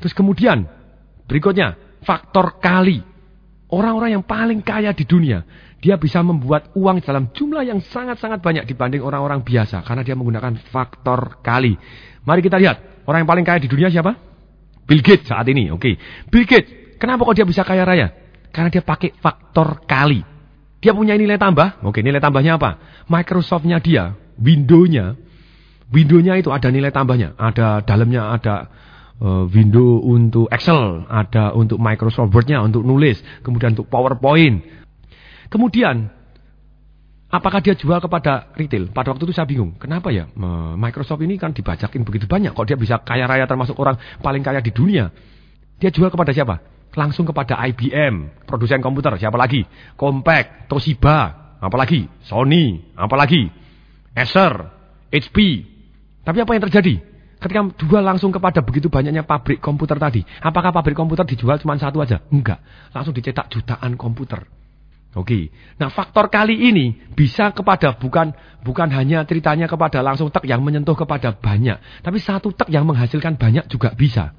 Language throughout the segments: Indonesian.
Terus kemudian, berikutnya, faktor kali. Orang-orang yang paling kaya di dunia, dia bisa membuat uang dalam jumlah yang sangat-sangat banyak dibanding orang-orang biasa. Karena dia menggunakan faktor kali. Mari kita lihat, orang yang paling kaya di dunia siapa? Bill Gates saat ini, oke. Bill Gates, kenapa kok dia bisa kaya raya? Karena dia pakai faktor kali. Dia punya nilai tambah, oke nilai tambahnya apa? Microsoft-nya dia, Windows-nya, Windows-nya itu ada nilai tambahnya. Ada dalamnya ada uh, window untuk Excel, ada untuk Microsoft Word-nya untuk nulis, kemudian untuk PowerPoint. Kemudian apakah dia jual kepada retail? Pada waktu itu saya bingung. Kenapa ya? Microsoft ini kan dibajakin begitu banyak kok dia bisa kaya raya termasuk orang paling kaya di dunia. Dia jual kepada siapa? Langsung kepada IBM, produsen komputer, siapa lagi? Compaq, Toshiba, apalagi? Sony, apalagi? Acer, HP. Tapi apa yang terjadi? Ketika jual langsung kepada begitu banyaknya pabrik komputer tadi, apakah pabrik komputer dijual cuma satu aja? Enggak, langsung dicetak jutaan komputer. Oke. Nah, faktor kali ini bisa kepada bukan bukan hanya ceritanya kepada langsung tek yang menyentuh kepada banyak, tapi satu tek yang menghasilkan banyak juga bisa.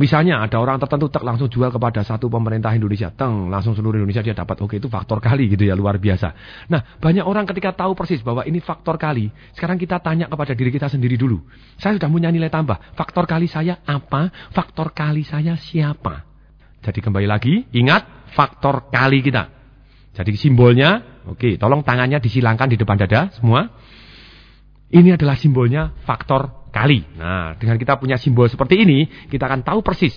Misalnya ada orang tertentu tak langsung jual kepada satu pemerintah Indonesia, teng langsung seluruh Indonesia dia dapat. Oke itu faktor kali gitu ya luar biasa. Nah banyak orang ketika tahu persis bahwa ini faktor kali, sekarang kita tanya kepada diri kita sendiri dulu. Saya sudah punya nilai tambah. Faktor kali saya apa? Faktor kali saya siapa? Jadi kembali lagi, ingat faktor kali kita. Jadi simbolnya, oke, tolong tangannya disilangkan di depan dada semua. Ini adalah simbolnya faktor kali. Nah, dengan kita punya simbol seperti ini, kita akan tahu persis.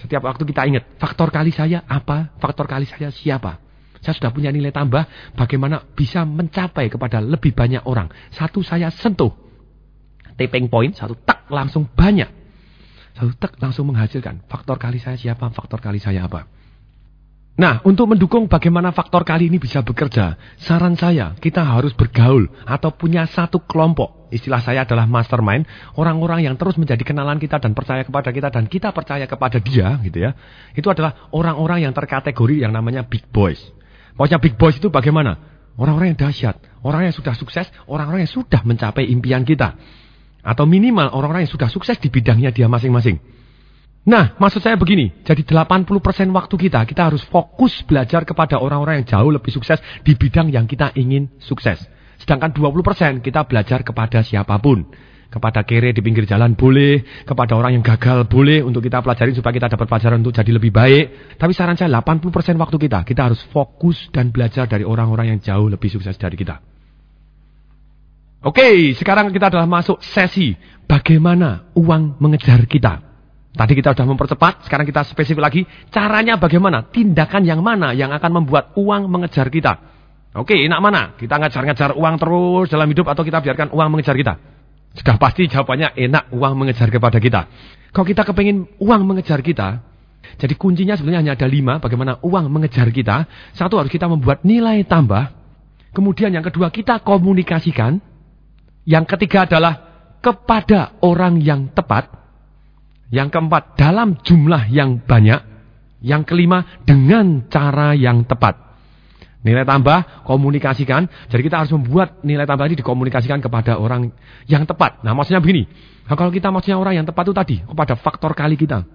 Setiap waktu kita ingat, faktor kali saya apa, faktor kali saya siapa. Saya sudah punya nilai tambah, bagaimana bisa mencapai kepada lebih banyak orang. Satu saya sentuh, tapping point, satu tak langsung banyak. Satu tak langsung menghasilkan. Faktor kali saya siapa, faktor kali saya apa. Nah, untuk mendukung bagaimana faktor kali ini bisa bekerja, saran saya kita harus bergaul atau punya satu kelompok. Istilah saya adalah mastermind, orang-orang yang terus menjadi kenalan kita dan percaya kepada kita dan kita percaya kepada dia, gitu ya. Itu adalah orang-orang yang terkategori yang namanya big boys. Pokoknya big boys itu bagaimana? Orang-orang yang dahsyat, orang yang sudah sukses, orang-orang yang sudah mencapai impian kita. Atau minimal orang-orang yang sudah sukses di bidangnya dia masing-masing. Nah, maksud saya begini, jadi 80% waktu kita, kita harus fokus belajar kepada orang-orang yang jauh lebih sukses di bidang yang kita ingin sukses. Sedangkan 20% kita belajar kepada siapa pun. Kepada kere di pinggir jalan boleh, kepada orang yang gagal boleh untuk kita pelajari supaya kita dapat pelajaran untuk jadi lebih baik. Tapi saran saya 80% waktu kita, kita harus fokus dan belajar dari orang-orang yang jauh lebih sukses dari kita. Oke, sekarang kita adalah masuk sesi bagaimana uang mengejar kita. Tadi kita sudah mempercepat, sekarang kita spesifik lagi. Caranya bagaimana? Tindakan yang mana yang akan membuat uang mengejar kita? Oke, enak mana? Kita ngejar-ngejar uang terus dalam hidup atau kita biarkan uang mengejar kita? Sudah pasti jawabannya enak uang mengejar kepada kita. Kalau kita kepingin uang mengejar kita, jadi kuncinya sebenarnya hanya ada lima bagaimana uang mengejar kita. Satu harus kita membuat nilai tambah. Kemudian yang kedua kita komunikasikan. Yang ketiga adalah kepada orang yang tepat. Yang keempat, dalam jumlah yang banyak. Yang kelima, dengan cara yang tepat. Nilai tambah, komunikasikan. Jadi kita harus membuat nilai tambah ini dikomunikasikan kepada orang yang tepat. Nah maksudnya begini. Nah, kalau kita maksudnya orang yang tepat itu tadi, kepada faktor kali kita.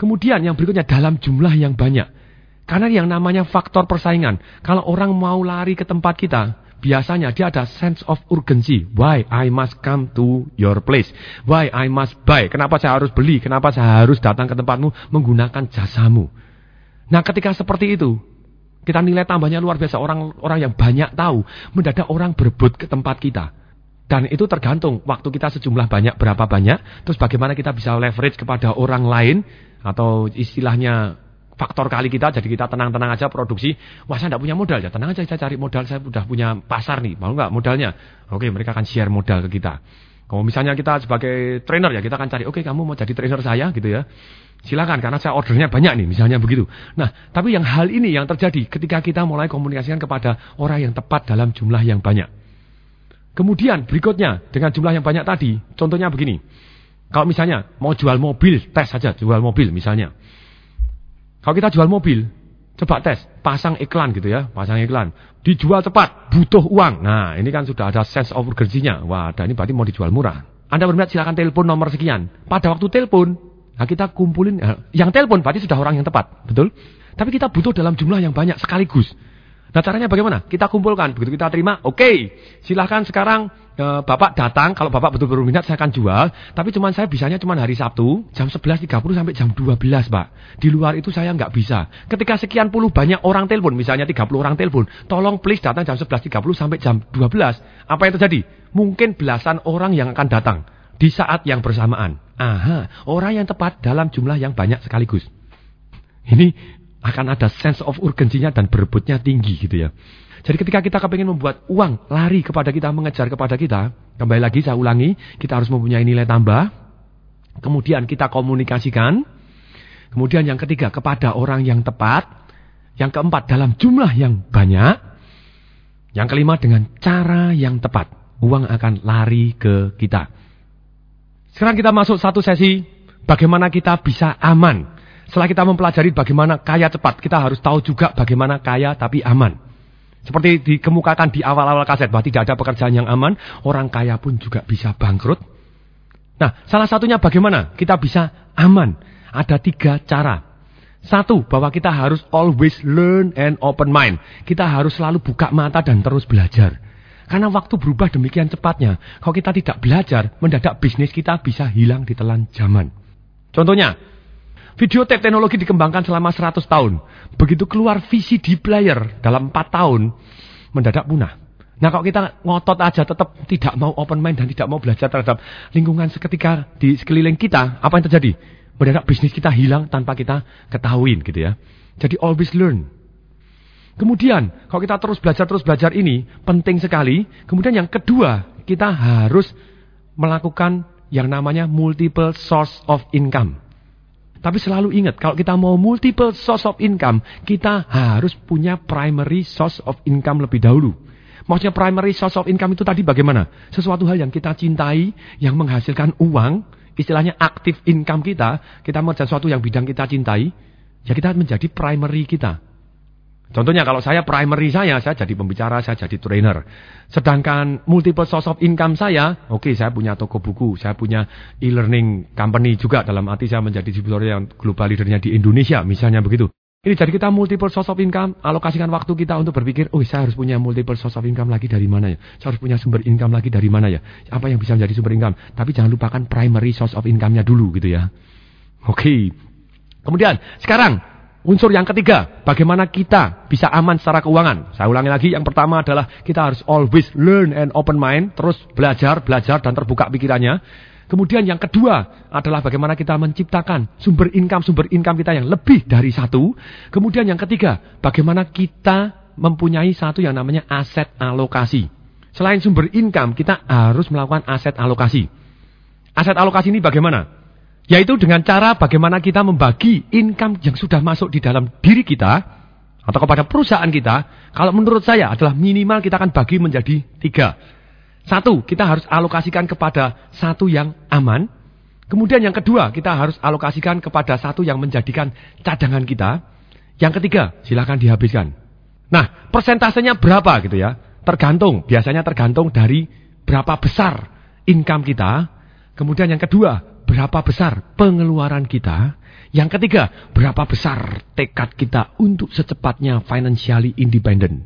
Kemudian yang berikutnya dalam jumlah yang banyak. Karena yang namanya faktor persaingan. Kalau orang mau lari ke tempat kita, biasanya dia ada sense of urgency. Why I must come to your place? Why I must buy? Kenapa saya harus beli? Kenapa saya harus datang ke tempatmu menggunakan jasamu? Nah, ketika seperti itu, kita nilai tambahnya luar biasa. Orang-orang yang banyak tahu, mendadak orang berebut ke tempat kita. Dan itu tergantung waktu kita sejumlah banyak, berapa banyak. Terus bagaimana kita bisa leverage kepada orang lain. Atau istilahnya faktor kali kita, jadi kita tenang-tenang aja produksi. Wah saya tidak punya modal ya, tenang aja saya cari modal, saya sudah punya pasar nih, mau nggak modalnya? Oke, mereka akan share modal ke kita. Kalau misalnya kita sebagai trainer ya, kita akan cari, oke kamu mau jadi trainer saya gitu ya. Silakan, karena saya ordernya banyak nih, misalnya begitu. Nah, tapi yang hal ini yang terjadi ketika kita mulai komunikasikan kepada orang yang tepat dalam jumlah yang banyak. Kemudian berikutnya, dengan jumlah yang banyak tadi, contohnya begini. Kalau misalnya mau jual mobil, tes saja jual mobil misalnya. Kalau kita jual mobil, coba tes, pasang iklan gitu ya, pasang iklan. Dijual cepat, butuh uang. Nah, ini kan sudah ada sense of urgency-nya. Wah, ada ini berarti mau dijual murah. Anda berminat silakan telepon nomor sekian. Pada waktu telepon, Nah, kita kumpulin, eh, yang telepon berarti sudah orang yang tepat, betul? Tapi kita butuh dalam jumlah yang banyak sekaligus. Nah caranya bagaimana? Kita kumpulkan, begitu kita terima, oke, okay, silahkan sekarang e, Bapak datang, kalau Bapak betul-betul minat saya akan jual, tapi cuman saya bisanya cuma hari Sabtu, jam 11.30 sampai jam 12 Pak. Di luar itu saya nggak bisa. Ketika sekian puluh banyak orang telepon, misalnya 30 orang telepon, tolong please datang jam 11.30 sampai jam 12. Apa yang terjadi? Mungkin belasan orang yang akan datang di saat yang bersamaan. Aha, orang yang tepat dalam jumlah yang banyak sekaligus. Ini akan ada sense of urgensinya dan berebutnya tinggi gitu ya. Jadi ketika kita kepingin membuat uang lari kepada kita, mengejar kepada kita, kembali lagi saya ulangi, kita harus mempunyai nilai tambah, kemudian kita komunikasikan, kemudian yang ketiga kepada orang yang tepat, yang keempat dalam jumlah yang banyak, yang kelima dengan cara yang tepat, uang akan lari ke kita. Sekarang kita masuk satu sesi, bagaimana kita bisa aman setelah kita mempelajari bagaimana kaya cepat, kita harus tahu juga bagaimana kaya tapi aman. Seperti dikemukakan di awal-awal kaset, bahwa tidak ada pekerjaan yang aman, orang kaya pun juga bisa bangkrut. Nah, salah satunya bagaimana kita bisa aman. Ada tiga cara. Satu, bahwa kita harus always learn and open mind. Kita harus selalu buka mata dan terus belajar. Karena waktu berubah demikian cepatnya. Kalau kita tidak belajar, mendadak bisnis kita bisa hilang di telan zaman. Contohnya, Video tape teknologi dikembangkan selama 100 tahun. Begitu keluar VCD player dalam 4 tahun, mendadak punah. Nah kalau kita ngotot aja tetap tidak mau open mind dan tidak mau belajar terhadap lingkungan seketika di sekeliling kita, apa yang terjadi? Mendadak bisnis kita hilang tanpa kita ketahuin gitu ya. Jadi always learn. Kemudian, kalau kita terus belajar, terus belajar ini penting sekali. Kemudian yang kedua, kita harus melakukan yang namanya multiple source of income. Tapi selalu ingat, kalau kita mau multiple source of income, kita harus punya primary source of income lebih dahulu. Maksudnya primary source of income itu tadi bagaimana? Sesuatu hal yang kita cintai, yang menghasilkan uang, istilahnya aktif income kita, kita mengerjakan sesuatu yang bidang kita cintai, ya kita menjadi primary kita. Contohnya kalau saya primary saya, saya jadi pembicara, saya jadi trainer. Sedangkan multiple source of income saya, oke okay, saya punya toko buku, saya punya e-learning company juga dalam arti saya menjadi distributor yang global leadernya di Indonesia, misalnya begitu. Ini jadi kita multiple source of income, alokasikan waktu kita untuk berpikir, oh saya harus punya multiple source of income lagi dari mana ya? Saya harus punya sumber income lagi dari mana ya? Apa yang bisa menjadi sumber income? Tapi jangan lupakan primary source of income-nya dulu gitu ya. Oke. Okay. Kemudian, sekarang Unsur yang ketiga, bagaimana kita bisa aman secara keuangan. Saya ulangi lagi, yang pertama adalah kita harus always learn and open mind, terus belajar, belajar dan terbuka pikirannya. Kemudian yang kedua adalah bagaimana kita menciptakan sumber income, sumber income kita yang lebih dari satu. Kemudian yang ketiga, bagaimana kita mempunyai satu yang namanya aset alokasi. Selain sumber income, kita harus melakukan aset alokasi. Aset alokasi ini bagaimana? Yaitu dengan cara bagaimana kita membagi income yang sudah masuk di dalam diri kita atau kepada perusahaan kita. Kalau menurut saya adalah minimal kita akan bagi menjadi tiga. Satu, kita harus alokasikan kepada satu yang aman. Kemudian yang kedua, kita harus alokasikan kepada satu yang menjadikan cadangan kita. Yang ketiga, silakan dihabiskan. Nah, persentasenya berapa gitu ya? Tergantung, biasanya tergantung dari berapa besar income kita. Kemudian yang kedua, berapa besar pengeluaran kita. Yang ketiga, berapa besar tekad kita untuk secepatnya financially independent.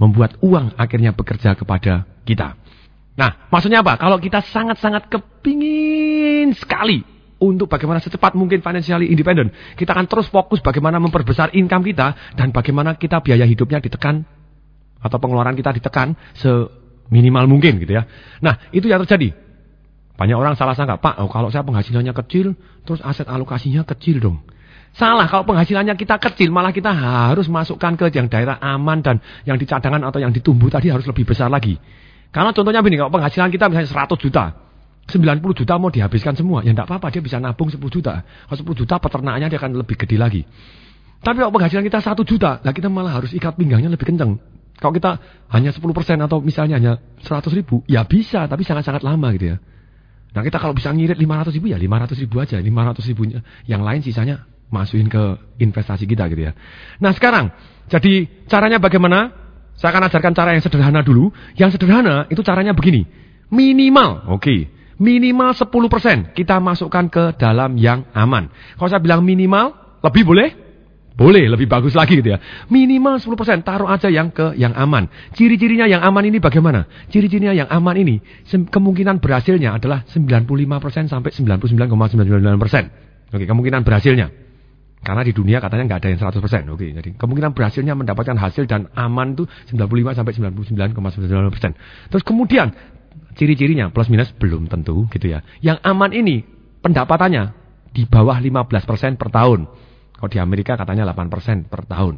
Membuat uang akhirnya bekerja kepada kita. Nah, maksudnya apa? Kalau kita sangat-sangat kepingin sekali untuk bagaimana secepat mungkin financially independent, kita akan terus fokus bagaimana memperbesar income kita dan bagaimana kita biaya hidupnya ditekan atau pengeluaran kita ditekan seminimal mungkin gitu ya. Nah, itu yang terjadi. Banyak orang salah sangka, Pak, oh, kalau saya penghasilannya kecil, terus aset alokasinya kecil dong. Salah, kalau penghasilannya kita kecil, malah kita harus masukkan ke yang daerah aman dan yang di cadangan atau yang ditumbuh tadi harus lebih besar lagi. Karena contohnya begini, kalau penghasilan kita misalnya 100 juta, 90 juta mau dihabiskan semua, ya enggak apa-apa, dia bisa nabung 10 juta. Kalau 10 juta peternaknya dia akan lebih gede lagi. Tapi kalau penghasilan kita 1 juta, lah kita malah harus ikat pinggangnya lebih kencang. Kalau kita hanya 10% atau misalnya hanya 100 ribu, ya bisa, tapi sangat-sangat lama gitu ya. Nah kita kalau bisa ngirit 500 ribu ya 500 ribu aja. 500 ribunya. Yang lain sisanya masukin ke investasi kita gitu ya. Nah sekarang, jadi caranya bagaimana? Saya akan ajarkan cara yang sederhana dulu. Yang sederhana itu caranya begini. Minimal, oke. Okay. Minimal 10% kita masukkan ke dalam yang aman. Kalau saya bilang minimal, lebih boleh? Boleh, lebih bagus lagi gitu ya. Minimal 10% taruh aja yang ke yang aman. Ciri-cirinya yang aman ini bagaimana? Ciri-cirinya yang aman ini kemungkinan berhasilnya adalah 95% sampai 99,99%. Oke, kemungkinan berhasilnya. Karena di dunia katanya nggak ada yang 100%. Oke, jadi kemungkinan berhasilnya mendapatkan hasil dan aman itu 95 sampai 99,99%. Terus kemudian ciri-cirinya plus minus belum tentu gitu ya. Yang aman ini pendapatannya di bawah 15% per tahun. Kalau di Amerika katanya 8% per tahun.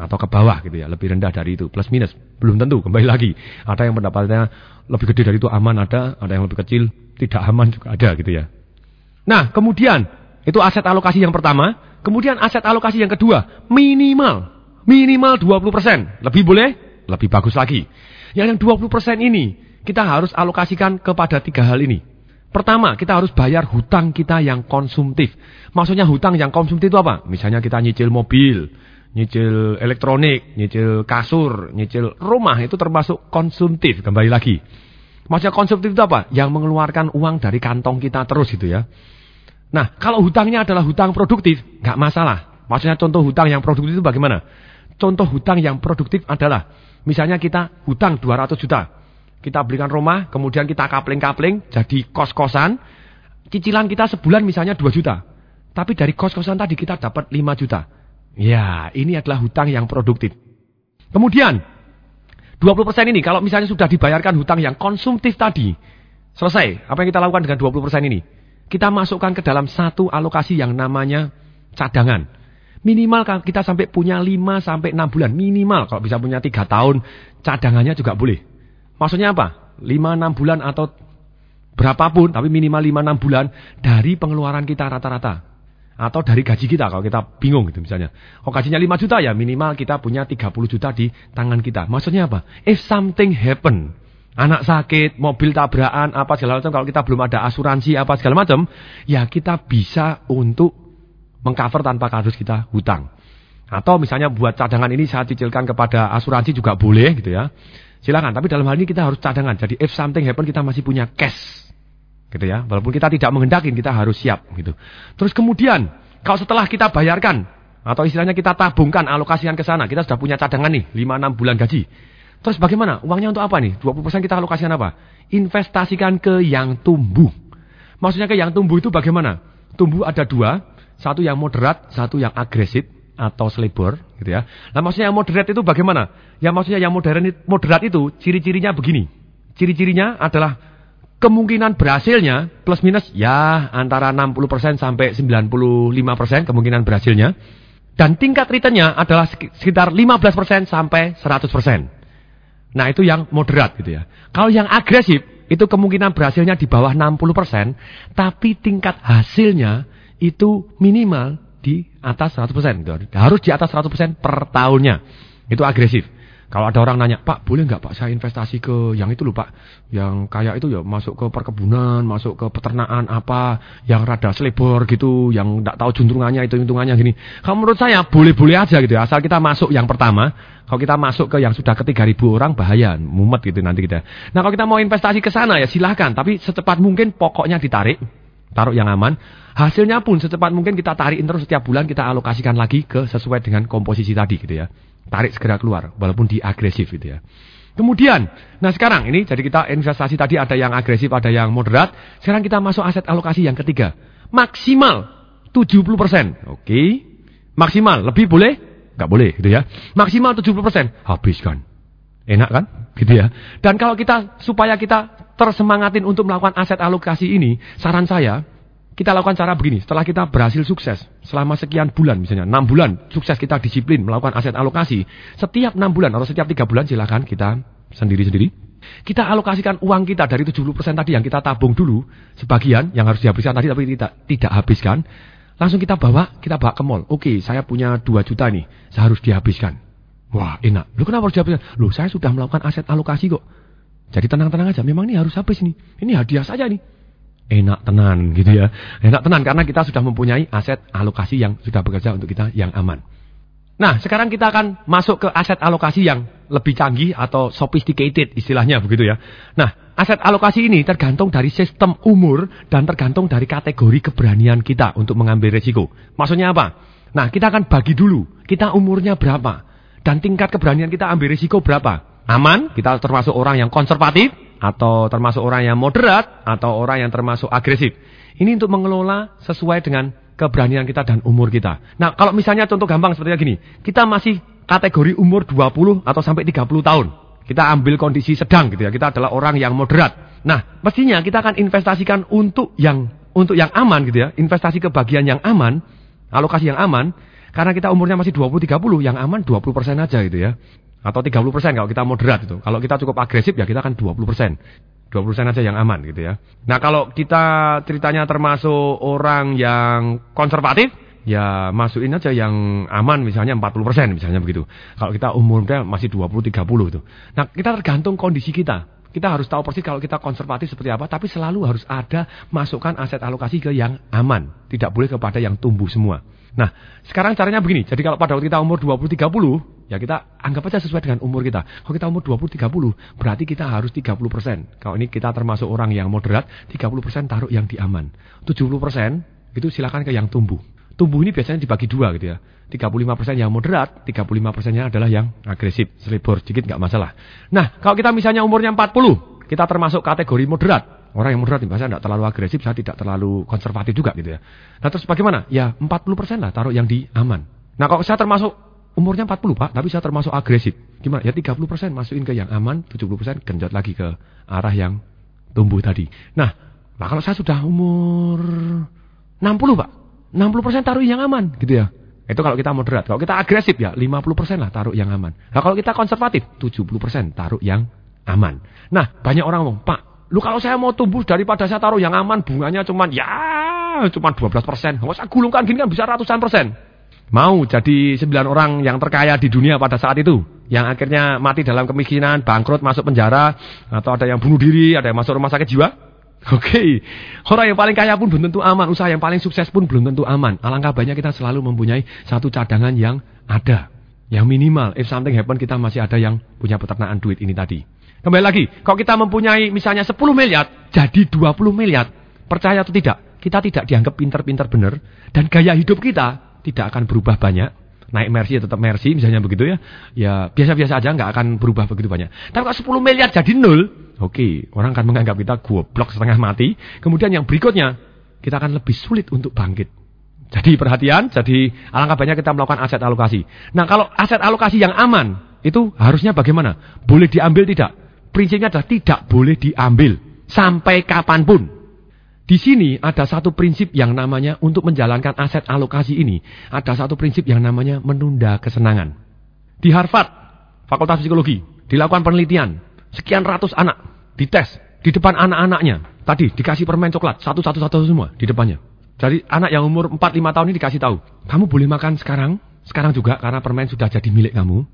Atau ke bawah gitu ya, lebih rendah dari itu. Plus minus, belum tentu, kembali lagi. Ada yang pendapatannya lebih gede dari itu aman ada, ada yang lebih kecil tidak aman juga ada gitu ya. Nah, kemudian itu aset alokasi yang pertama. Kemudian aset alokasi yang kedua, minimal. Minimal 20%. Lebih boleh? Lebih bagus lagi. Yang yang 20% ini, kita harus alokasikan kepada tiga hal ini. Pertama, kita harus bayar hutang kita yang konsumtif. Maksudnya hutang yang konsumtif itu apa? Misalnya kita nyicil mobil, nyicil elektronik, nyicil kasur, nyicil rumah itu termasuk konsumtif. Kembali lagi. Maksudnya konsumtif itu apa? Yang mengeluarkan uang dari kantong kita terus itu ya. Nah, kalau hutangnya adalah hutang produktif, nggak masalah. Maksudnya contoh hutang yang produktif itu bagaimana? Contoh hutang yang produktif adalah, misalnya kita hutang 200 juta kita belikan rumah, kemudian kita kapling-kapling, jadi kos-kosan. Cicilan kita sebulan misalnya 2 juta. Tapi dari kos-kosan tadi kita dapat 5 juta. Ya, ini adalah hutang yang produktif. Kemudian, 20% ini kalau misalnya sudah dibayarkan hutang yang konsumtif tadi, selesai. Apa yang kita lakukan dengan 20% ini? Kita masukkan ke dalam satu alokasi yang namanya cadangan. Minimal kita sampai punya 5 sampai 6 bulan. Minimal kalau bisa punya 3 tahun, cadangannya juga boleh. Maksudnya apa? 5-6 bulan atau berapapun, tapi minimal 5-6 bulan dari pengeluaran kita rata-rata. Atau dari gaji kita kalau kita bingung gitu misalnya. Kalau gajinya 5 juta ya minimal kita punya 30 juta di tangan kita. Maksudnya apa? If something happen, anak sakit, mobil tabrakan, apa segala macam, kalau kita belum ada asuransi apa segala macam, ya kita bisa untuk mengcover tanpa harus kita hutang. Atau misalnya buat cadangan ini saya cicilkan kepada asuransi juga boleh gitu ya. Silakan, tapi dalam hal ini kita harus cadangan. Jadi if something happen kita masih punya cash. Gitu ya. Walaupun kita tidak menghendakin, kita harus siap gitu. Terus kemudian, kalau setelah kita bayarkan atau istilahnya kita tabungkan, alokasikan ke sana, kita sudah punya cadangan nih 5 6 bulan gaji. Terus bagaimana? Uangnya untuk apa nih? 20% kita alokasikan apa? Investasikan ke yang tumbuh. Maksudnya ke yang tumbuh itu bagaimana? Tumbuh ada dua, satu yang moderat, satu yang agresif atau selebor gitu ya. Nah maksudnya yang moderat itu bagaimana? Yang maksudnya yang modern moderat itu ciri-cirinya begini. Ciri-cirinya adalah kemungkinan berhasilnya plus minus ya antara 60% sampai 95% kemungkinan berhasilnya. Dan tingkat returnnya adalah sekitar 15% sampai 100%. Nah itu yang moderat gitu ya. Kalau yang agresif itu kemungkinan berhasilnya di bawah 60%. Tapi tingkat hasilnya itu minimal di atas 100%. Harus di atas 100% per tahunnya. Itu agresif. Kalau ada orang nanya, Pak boleh nggak Pak saya investasi ke yang itu loh Pak. Yang kayak itu ya masuk ke perkebunan, masuk ke peternakan apa. Yang rada selebor gitu, yang nggak tahu juntrungannya itu hitungannya gini. Kalau menurut saya boleh-boleh aja gitu ya. Asal kita masuk yang pertama. Kalau kita masuk ke yang sudah ke 3000 orang bahaya, mumet gitu nanti kita. Nah kalau kita mau investasi ke sana ya silahkan. Tapi secepat mungkin pokoknya ditarik. Taruh yang aman. Hasilnya pun secepat mungkin kita tarikin terus setiap bulan kita alokasikan lagi ke sesuai dengan komposisi tadi gitu ya. Tarik segera keluar walaupun di agresif gitu ya. Kemudian, nah sekarang ini jadi kita investasi tadi ada yang agresif, ada yang moderat. Sekarang kita masuk aset alokasi yang ketiga. Maksimal 70%. Oke. Maksimal, lebih boleh? Enggak boleh gitu ya. Maksimal 70%. Habiskan. Enak kan? Gitu ya. Dan kalau kita supaya kita tersemangatin untuk melakukan aset alokasi ini, saran saya kita lakukan cara begini, setelah kita berhasil sukses, selama sekian bulan misalnya, 6 bulan sukses kita disiplin melakukan aset alokasi, setiap 6 bulan atau setiap 3 bulan silakan kita sendiri-sendiri. Kita alokasikan uang kita dari 70% tadi yang kita tabung dulu, sebagian yang harus dihabiskan tadi tapi tidak tidak habiskan, langsung kita bawa, kita bawa ke mall. Oke, saya punya 2 juta nih, saya harus dihabiskan. Wah, enak. Lu kenapa harus dihabiskan? Loh, saya sudah melakukan aset alokasi kok. Jadi tenang-tenang aja, memang ini harus habis nih. Ini hadiah saja nih enak tenan gitu ya. Enak tenan karena kita sudah mempunyai aset alokasi yang sudah bekerja untuk kita yang aman. Nah, sekarang kita akan masuk ke aset alokasi yang lebih canggih atau sophisticated istilahnya begitu ya. Nah, aset alokasi ini tergantung dari sistem umur dan tergantung dari kategori keberanian kita untuk mengambil resiko. Maksudnya apa? Nah, kita akan bagi dulu, kita umurnya berapa dan tingkat keberanian kita ambil resiko berapa. Aman, kita termasuk orang yang konservatif atau termasuk orang yang moderat atau orang yang termasuk agresif. Ini untuk mengelola sesuai dengan keberanian kita dan umur kita. Nah, kalau misalnya contoh gampang seperti gini, kita masih kategori umur 20 atau sampai 30 tahun. Kita ambil kondisi sedang gitu ya. Kita adalah orang yang moderat. Nah, mestinya kita akan investasikan untuk yang untuk yang aman gitu ya. Investasi ke bagian yang aman, alokasi yang aman karena kita umurnya masih 20 30, yang aman 20% aja gitu ya. Atau 30% kalau kita moderat itu. Kalau kita cukup agresif ya kita akan 20%. 20% aja yang aman gitu ya. Nah kalau kita ceritanya termasuk orang yang konservatif, ya masukin aja yang aman misalnya 40% misalnya begitu. Kalau kita umurnya masih 20-30 itu. Nah kita tergantung kondisi kita. Kita harus tahu persis kalau kita konservatif seperti apa, tapi selalu harus ada masukkan aset alokasi ke yang aman. Tidak boleh kepada yang tumbuh semua. Nah, sekarang caranya begini. Jadi kalau pada waktu kita umur 20-30, Ya kita anggap aja sesuai dengan umur kita. Kalau kita umur 20-30, berarti kita harus 30%. Kalau ini kita termasuk orang yang moderat, 30% taruh yang di aman. 70% itu silakan ke yang tumbuh. Tumbuh ini biasanya dibagi dua gitu ya. 35% yang moderat, 35%-nya adalah yang agresif. Selibur sedikit nggak masalah. Nah, kalau kita misalnya umurnya 40, kita termasuk kategori moderat. Orang yang moderat biasanya tidak terlalu agresif, saya tidak terlalu konservatif juga gitu ya. Nah terus bagaimana? Ya 40% lah taruh yang di aman. Nah kalau saya termasuk Umurnya 40 pak, tapi saya termasuk agresif. Gimana? Ya 30% masukin ke yang aman, 70% genjot lagi ke arah yang tumbuh tadi. Nah, nah kalau saya sudah umur 60 pak, 60% taruh yang aman gitu ya. Itu kalau kita moderat. Kalau kita agresif ya 50% lah taruh yang aman. Nah kalau kita konservatif 70% taruh yang aman. Nah banyak orang ngomong, Pak, lu kalau saya mau tumbuh daripada saya taruh yang aman bunganya cuman ya cuma 12%. Kalau saya gulungkan gini kan bisa ratusan persen mau jadi sembilan orang yang terkaya di dunia pada saat itu. Yang akhirnya mati dalam kemiskinan, bangkrut, masuk penjara, atau ada yang bunuh diri, ada yang masuk rumah sakit jiwa. Oke, okay. orang yang paling kaya pun belum tentu aman, usaha yang paling sukses pun belum tentu aman. Alangkah banyak kita selalu mempunyai satu cadangan yang ada, yang minimal. If something happen, kita masih ada yang punya peternakan duit ini tadi. Kembali lagi, kalau kita mempunyai misalnya 10 miliar, jadi 20 miliar, percaya atau tidak, kita tidak dianggap pinter-pinter benar, dan gaya hidup kita tidak akan berubah banyak. Naik Mercy ya tetap Mercy misalnya begitu ya. Ya biasa-biasa aja nggak akan berubah begitu banyak. Tapi kalau 10 miliar jadi nol, oke, orang akan menganggap kita goblok setengah mati. Kemudian yang berikutnya, kita akan lebih sulit untuk bangkit. Jadi perhatian, jadi alangkah banyak kita melakukan aset alokasi. Nah kalau aset alokasi yang aman, itu harusnya bagaimana? Boleh diambil tidak? Prinsipnya adalah tidak boleh diambil. Sampai kapan pun. Di sini ada satu prinsip yang namanya untuk menjalankan aset alokasi ini. Ada satu prinsip yang namanya menunda kesenangan. Di Harvard, Fakultas Psikologi, dilakukan penelitian. Sekian ratus anak dites di depan anak-anaknya. Tadi dikasih permen coklat, satu-satu-satu semua di depannya. Jadi anak yang umur 4-5 tahun ini dikasih tahu. Kamu boleh makan sekarang, sekarang juga karena permen sudah jadi milik kamu.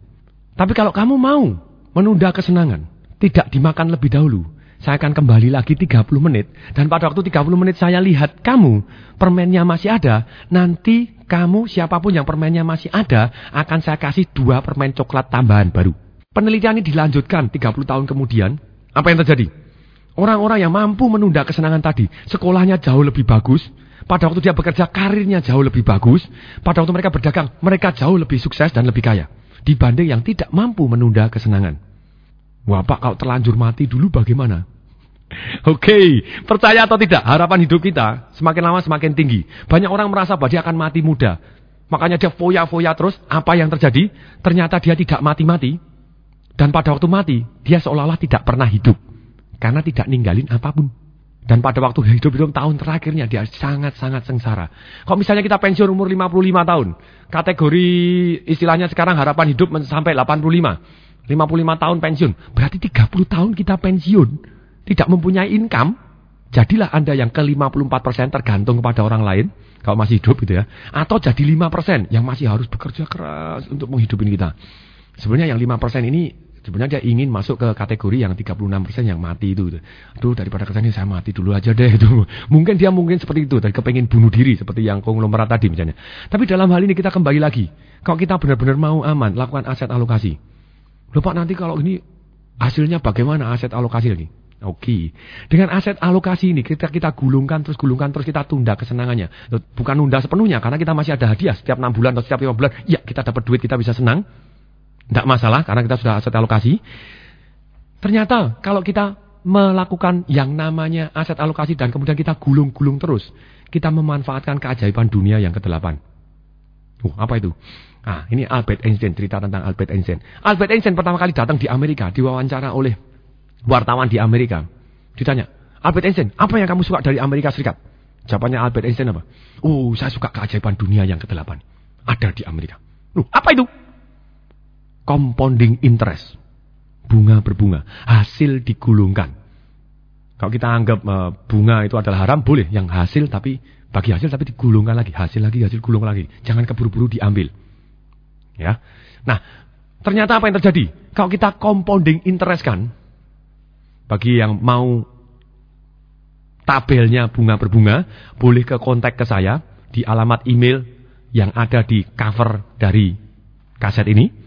Tapi kalau kamu mau menunda kesenangan, tidak dimakan lebih dahulu, saya akan kembali lagi 30 menit. Dan pada waktu 30 menit saya lihat kamu, permennya masih ada. Nanti kamu, siapa pun yang permennya masih ada, akan saya kasih dua permen coklat tambahan baru. Penelitian ini dilanjutkan 30 tahun kemudian. Apa yang terjadi? Orang-orang yang mampu menunda kesenangan tadi, sekolahnya jauh lebih bagus. Pada waktu dia bekerja, karirnya jauh lebih bagus. Pada waktu mereka berdagang, mereka jauh lebih sukses dan lebih kaya. Dibanding yang tidak mampu menunda kesenangan. Wah pak kalau terlanjur mati dulu bagaimana? Oke, okay. percaya atau tidak, harapan hidup kita semakin lama semakin tinggi. Banyak orang merasa bahwa dia akan mati muda. Makanya dia foya-foya terus, apa yang terjadi? Ternyata dia tidak mati-mati. Dan pada waktu mati, dia seolah-olah tidak pernah hidup. Karena tidak ninggalin apa pun. Dan pada waktu hidup-hidup tahun terakhirnya dia sangat-sangat sengsara. Kalau misalnya kita pensiun umur 55 tahun, kategori istilahnya sekarang harapan hidup sampai 85. 55 tahun pensiun. Berarti 30 tahun kita pensiun. Tidak mempunyai income. Jadilah Anda yang ke 54% tergantung kepada orang lain. Kalau masih hidup gitu ya. Atau jadi 5% yang masih harus bekerja keras untuk menghidupin kita. Sebenarnya yang 5% ini Sebenarnya dia ingin masuk ke kategori yang 36% yang mati itu. Aduh daripada ke sana saya mati dulu aja deh itu. Mungkin dia mungkin seperti itu dan kepengen bunuh diri seperti yang konglomerat tadi misalnya. Tapi dalam hal ini kita kembali lagi. Kalau kita benar-benar mau aman, lakukan aset alokasi. Lupa nanti kalau ini hasilnya bagaimana aset alokasi lagi? Oke. Dengan aset alokasi ini kita kita gulungkan terus gulungkan terus kita tunda kesenangannya. Bukan nunda sepenuhnya karena kita masih ada hadiah setiap 6 bulan atau setiap 5 bulan. Ya, kita dapat duit, kita bisa senang. Tidak masalah karena kita sudah aset alokasi. Ternyata kalau kita melakukan yang namanya aset alokasi dan kemudian kita gulung-gulung terus, kita memanfaatkan keajaiban dunia yang ke-8. Uh, apa itu? Ah, ini Albert Einstein, cerita tentang Albert Einstein. Albert Einstein pertama kali datang di Amerika, diwawancara oleh wartawan di Amerika. Ditanya, Albert Einstein, apa yang kamu suka dari Amerika Serikat? Jawabannya Albert Einstein apa? Oh, saya suka keajaiban dunia yang ke-8. Ada di Amerika. Uh, apa itu? compounding interest. Bunga berbunga. Hasil digulungkan. Kalau kita anggap uh, bunga itu adalah haram, boleh. Yang hasil tapi bagi hasil tapi digulungkan lagi. Hasil lagi, hasil gulung lagi. Jangan keburu-buru diambil. Ya. Nah, ternyata apa yang terjadi? Kalau kita compounding interest kan, bagi yang mau tabelnya bunga berbunga, boleh ke kontak ke saya di alamat email yang ada di cover dari kaset ini.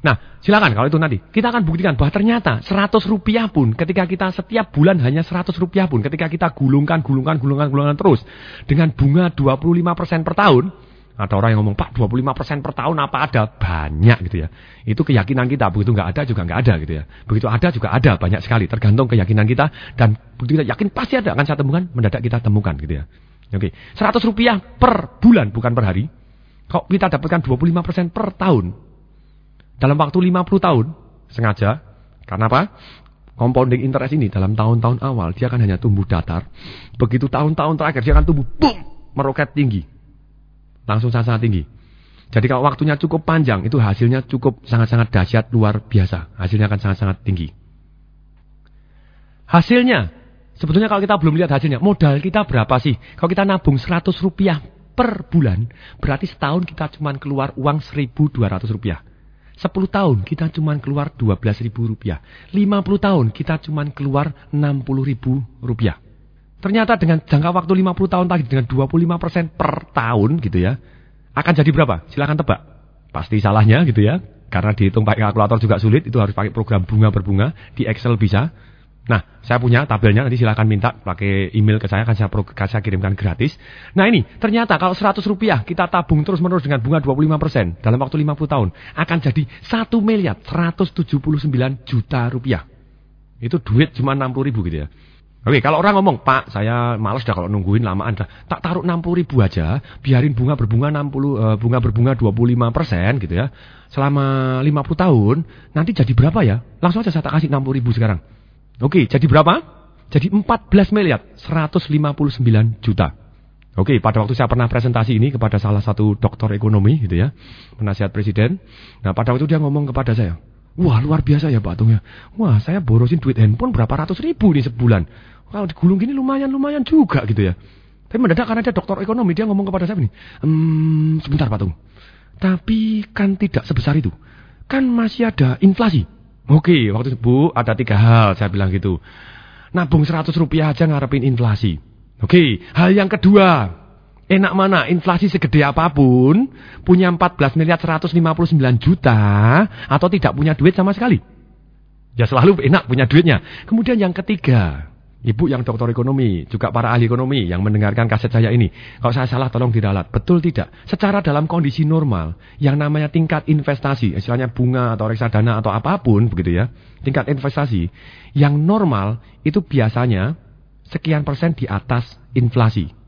Nah, silakan kalau itu nanti. Kita akan buktikan bahwa ternyata 100 rupiah pun ketika kita setiap bulan hanya 100 rupiah pun ketika kita gulungkan, gulungkan, gulungkan, gulungkan terus dengan bunga 25% per tahun. Ada orang yang ngomong, Pak 25% per tahun apa ada? Banyak gitu ya. Itu keyakinan kita. Begitu nggak ada juga nggak ada gitu ya. Begitu ada juga ada banyak sekali. Tergantung keyakinan kita. Dan begitu kita yakin pasti ada. Akan saya temukan, mendadak kita temukan gitu ya. Oke, 100 rupiah per bulan bukan per hari. Kalau kita dapatkan 25% per tahun, dalam waktu 50 tahun sengaja. Karena apa? Compounding interest ini dalam tahun-tahun awal dia akan hanya tumbuh datar. Begitu tahun-tahun terakhir dia akan tumbuh boom, meroket tinggi. Langsung sangat-sangat tinggi. Jadi kalau waktunya cukup panjang itu hasilnya cukup sangat-sangat dahsyat luar biasa. Hasilnya akan sangat-sangat tinggi. Hasilnya sebetulnya kalau kita belum lihat hasilnya, modal kita berapa sih? Kalau kita nabung 100 rupiah per bulan, berarti setahun kita cuma keluar uang 1200 rupiah. 10 tahun kita cuma keluar 12 ribu rupiah. 50 tahun kita cuma keluar 60 ribu rupiah. Ternyata dengan jangka waktu 50 tahun tadi dengan 25% per tahun gitu ya. Akan jadi berapa? Silahkan tebak. Pasti salahnya gitu ya. Karena dihitung pakai kalkulator juga sulit. Itu harus pakai program bunga berbunga. Di Excel bisa. Nah, saya punya tabelnya, nanti silahkan minta pakai email ke saya, akan saya, akan saya kirimkan gratis. Nah ini, ternyata kalau 100 rupiah kita tabung terus-menerus dengan bunga 25% dalam waktu 50 tahun, akan jadi 1 miliar 179 juta rupiah. Itu duit cuma 60 ribu gitu ya. Oke, kalau orang ngomong, Pak, saya malas dah kalau nungguin lamaan dah. Tak taruh 60 ribu aja, biarin bunga berbunga 60, uh, eh, bunga berbunga 25 persen gitu ya. Selama 50 tahun, nanti jadi berapa ya? Langsung aja saya tak kasih 60 ribu sekarang. Oke, jadi berapa? Jadi 14 miliar 159 juta. Oke, pada waktu saya pernah presentasi ini kepada salah satu dokter ekonomi gitu ya, penasihat presiden. Nah, pada waktu dia ngomong kepada saya, wah luar biasa ya Pak Tung ya. Wah, saya borosin duit handphone berapa ratus ribu nih sebulan. Kalau digulung gini lumayan-lumayan juga gitu ya. Tapi mendadak karena dia dokter ekonomi, dia ngomong kepada saya ini, ehm, sebentar Pak Tung. Tapi kan tidak sebesar itu. Kan masih ada inflasi. Oke, waktu itu Bu ada tiga hal saya bilang gitu. Nabung 100 rupiah aja ngarepin inflasi. Oke, hal yang kedua. Enak mana inflasi segede apa pun punya 14 miliar 159 juta atau tidak punya duit sama sekali. Ya selalu enak punya duitnya. Kemudian yang ketiga, Ibu yang dokter ekonomi, juga para ahli ekonomi yang mendengarkan kaset saya ini. Kalau saya salah tolong diralat. Betul tidak? Secara dalam kondisi normal, yang namanya tingkat investasi, istilahnya bunga atau reksadana atau apa pun begitu ya. Tingkat investasi yang normal itu biasanya sekian persen di atas inflasi.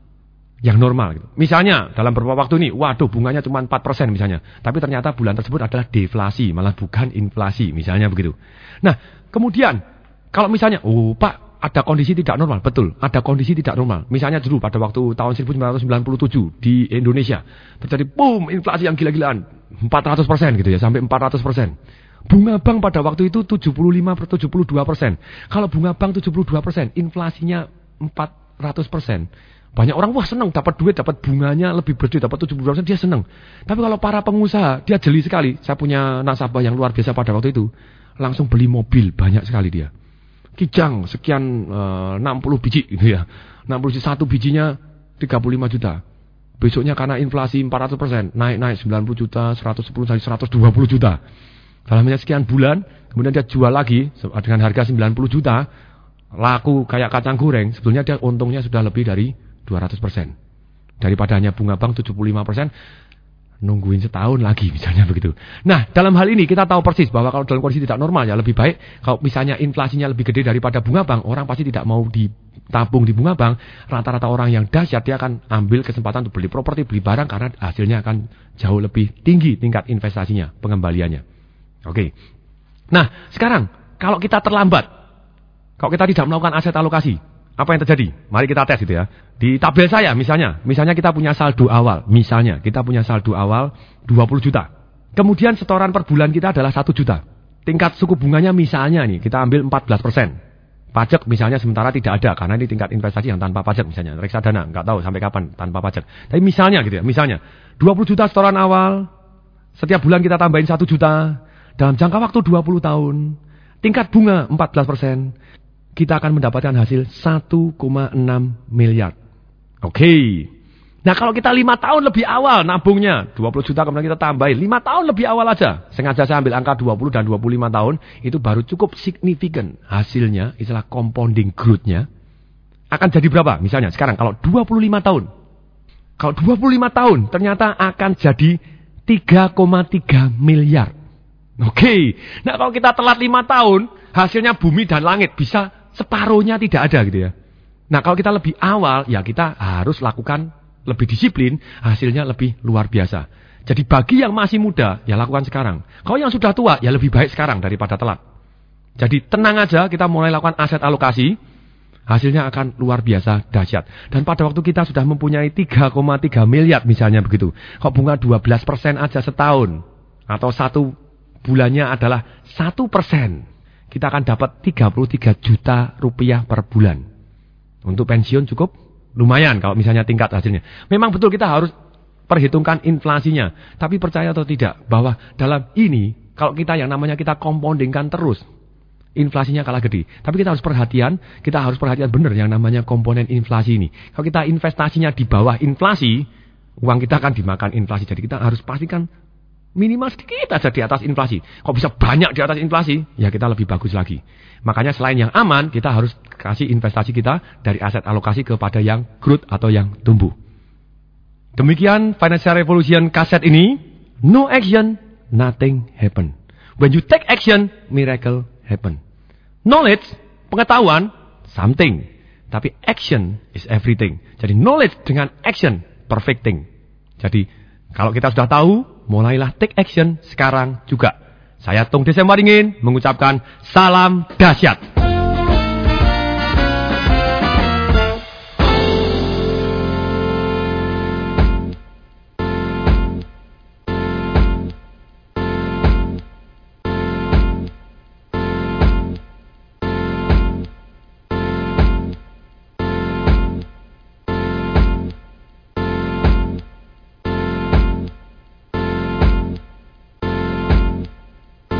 Yang normal gitu. Misalnya dalam beberapa waktu ini, waduh bunganya cuma 4% misalnya. Tapi ternyata bulan tersebut adalah deflasi, malah bukan inflasi, misalnya begitu. Nah, kemudian kalau misalnya, oh Pak, ada kondisi tidak normal, betul. Ada kondisi tidak normal. Misalnya dulu pada waktu tahun 1997 di Indonesia terjadi boom inflasi yang gila-gilaan 400 persen gitu ya sampai 400 persen. Bunga bank pada waktu itu 75 per 72 persen. Kalau bunga bank 72 persen, inflasinya 400 persen. Banyak orang wah senang dapat duit, dapat bunganya lebih gede, dapat 72 persen dia senang. Tapi kalau para pengusaha dia jeli sekali. Saya punya nasabah yang luar biasa pada waktu itu. langsung beli mobil banyak sekali dia. Kijang sekian eh, 60 biji gitu ya. 60 biji satu bijinya 35 juta. Besoknya karena inflasi 400%, naik-naik 90 juta, 110 sampai 120 juta. Dalam sekian bulan, kemudian dia jual lagi dengan harga 90 juta, laku kayak kacang goreng, sebetulnya dia untungnya sudah lebih dari 200%. Daripada hanya bunga bank 75%, nungguin setahun lagi misalnya begitu. Nah, dalam hal ini kita tahu persis bahwa kalau dalam kondisi tidak normal ya lebih baik kalau misalnya inflasinya lebih gede daripada bunga bank, orang pasti tidak mau ditabung di bunga bank. Rata-rata orang yang dahsyat dia akan ambil kesempatan untuk beli properti, beli barang karena hasilnya akan jauh lebih tinggi tingkat investasinya, pengembaliannya. Oke. Nah, sekarang kalau kita terlambat, kalau kita tidak melakukan aset alokasi, apa yang terjadi? Mari kita tes gitu ya. Di tabel saya misalnya, misalnya kita punya saldo awal, misalnya kita punya saldo awal 20 juta. Kemudian setoran per bulan kita adalah 1 juta. Tingkat suku bunganya misalnya nih, kita ambil 14 persen. Pajak misalnya sementara tidak ada, karena ini tingkat investasi yang tanpa pajak misalnya. Reksadana, nggak tahu sampai kapan tanpa pajak. Tapi misalnya gitu ya, misalnya 20 juta setoran awal, setiap bulan kita tambahin 1 juta, dalam jangka waktu 20 tahun, tingkat bunga 14 persen, kita akan mendapatkan hasil 1,6 miliar. Oke. Okay. Nah kalau kita lima tahun lebih awal nabungnya, 20 juta kemudian kita tambahin, lima tahun lebih awal aja. Sengaja saya ambil angka 20 dan 25 tahun, itu baru cukup signifikan hasilnya, istilah compounding growth-nya. Akan jadi berapa? Misalnya sekarang kalau 25 tahun. Kalau 25 tahun ternyata akan jadi 3,3 miliar. Oke. Okay. Nah kalau kita telat lima tahun, hasilnya bumi dan langit bisa separuhnya tidak ada gitu ya. Nah kalau kita lebih awal, ya kita harus lakukan lebih disiplin, hasilnya lebih luar biasa. Jadi bagi yang masih muda, ya lakukan sekarang. Kalau yang sudah tua, ya lebih baik sekarang daripada telat. Jadi tenang aja, kita mulai lakukan aset alokasi, hasilnya akan luar biasa dahsyat. Dan pada waktu kita sudah mempunyai 3,3 miliar misalnya begitu. Kok bunga 12% aja setahun, atau satu bulannya adalah satu persen kita akan dapat 33 juta rupiah per bulan. Untuk pensiun cukup lumayan kalau misalnya tingkat hasilnya. Memang betul kita harus perhitungkan inflasinya. Tapi percaya atau tidak bahwa dalam ini kalau kita yang namanya kita compoundingkan terus inflasinya kalah gede. Tapi kita harus perhatian, kita harus perhatian benar yang namanya komponen inflasi ini. Kalau kita investasinya di bawah inflasi, uang kita akan dimakan inflasi. Jadi kita harus pastikan Minimal sedikit aja di atas inflasi. Kok bisa banyak di atas inflasi? Ya kita lebih bagus lagi. Makanya selain yang aman, kita harus kasih investasi kita dari aset alokasi kepada yang growth atau yang tumbuh. Demikian Financial Revolution kaset ini. No action, nothing happen. When you take action, miracle happen. Knowledge, pengetahuan, something. Tapi action is everything. Jadi knowledge dengan action, perfecting. Jadi kalau kita sudah tahu, mulailah take action sekarang juga. Saya Tung Desember ingin mengucapkan salam dahsyat.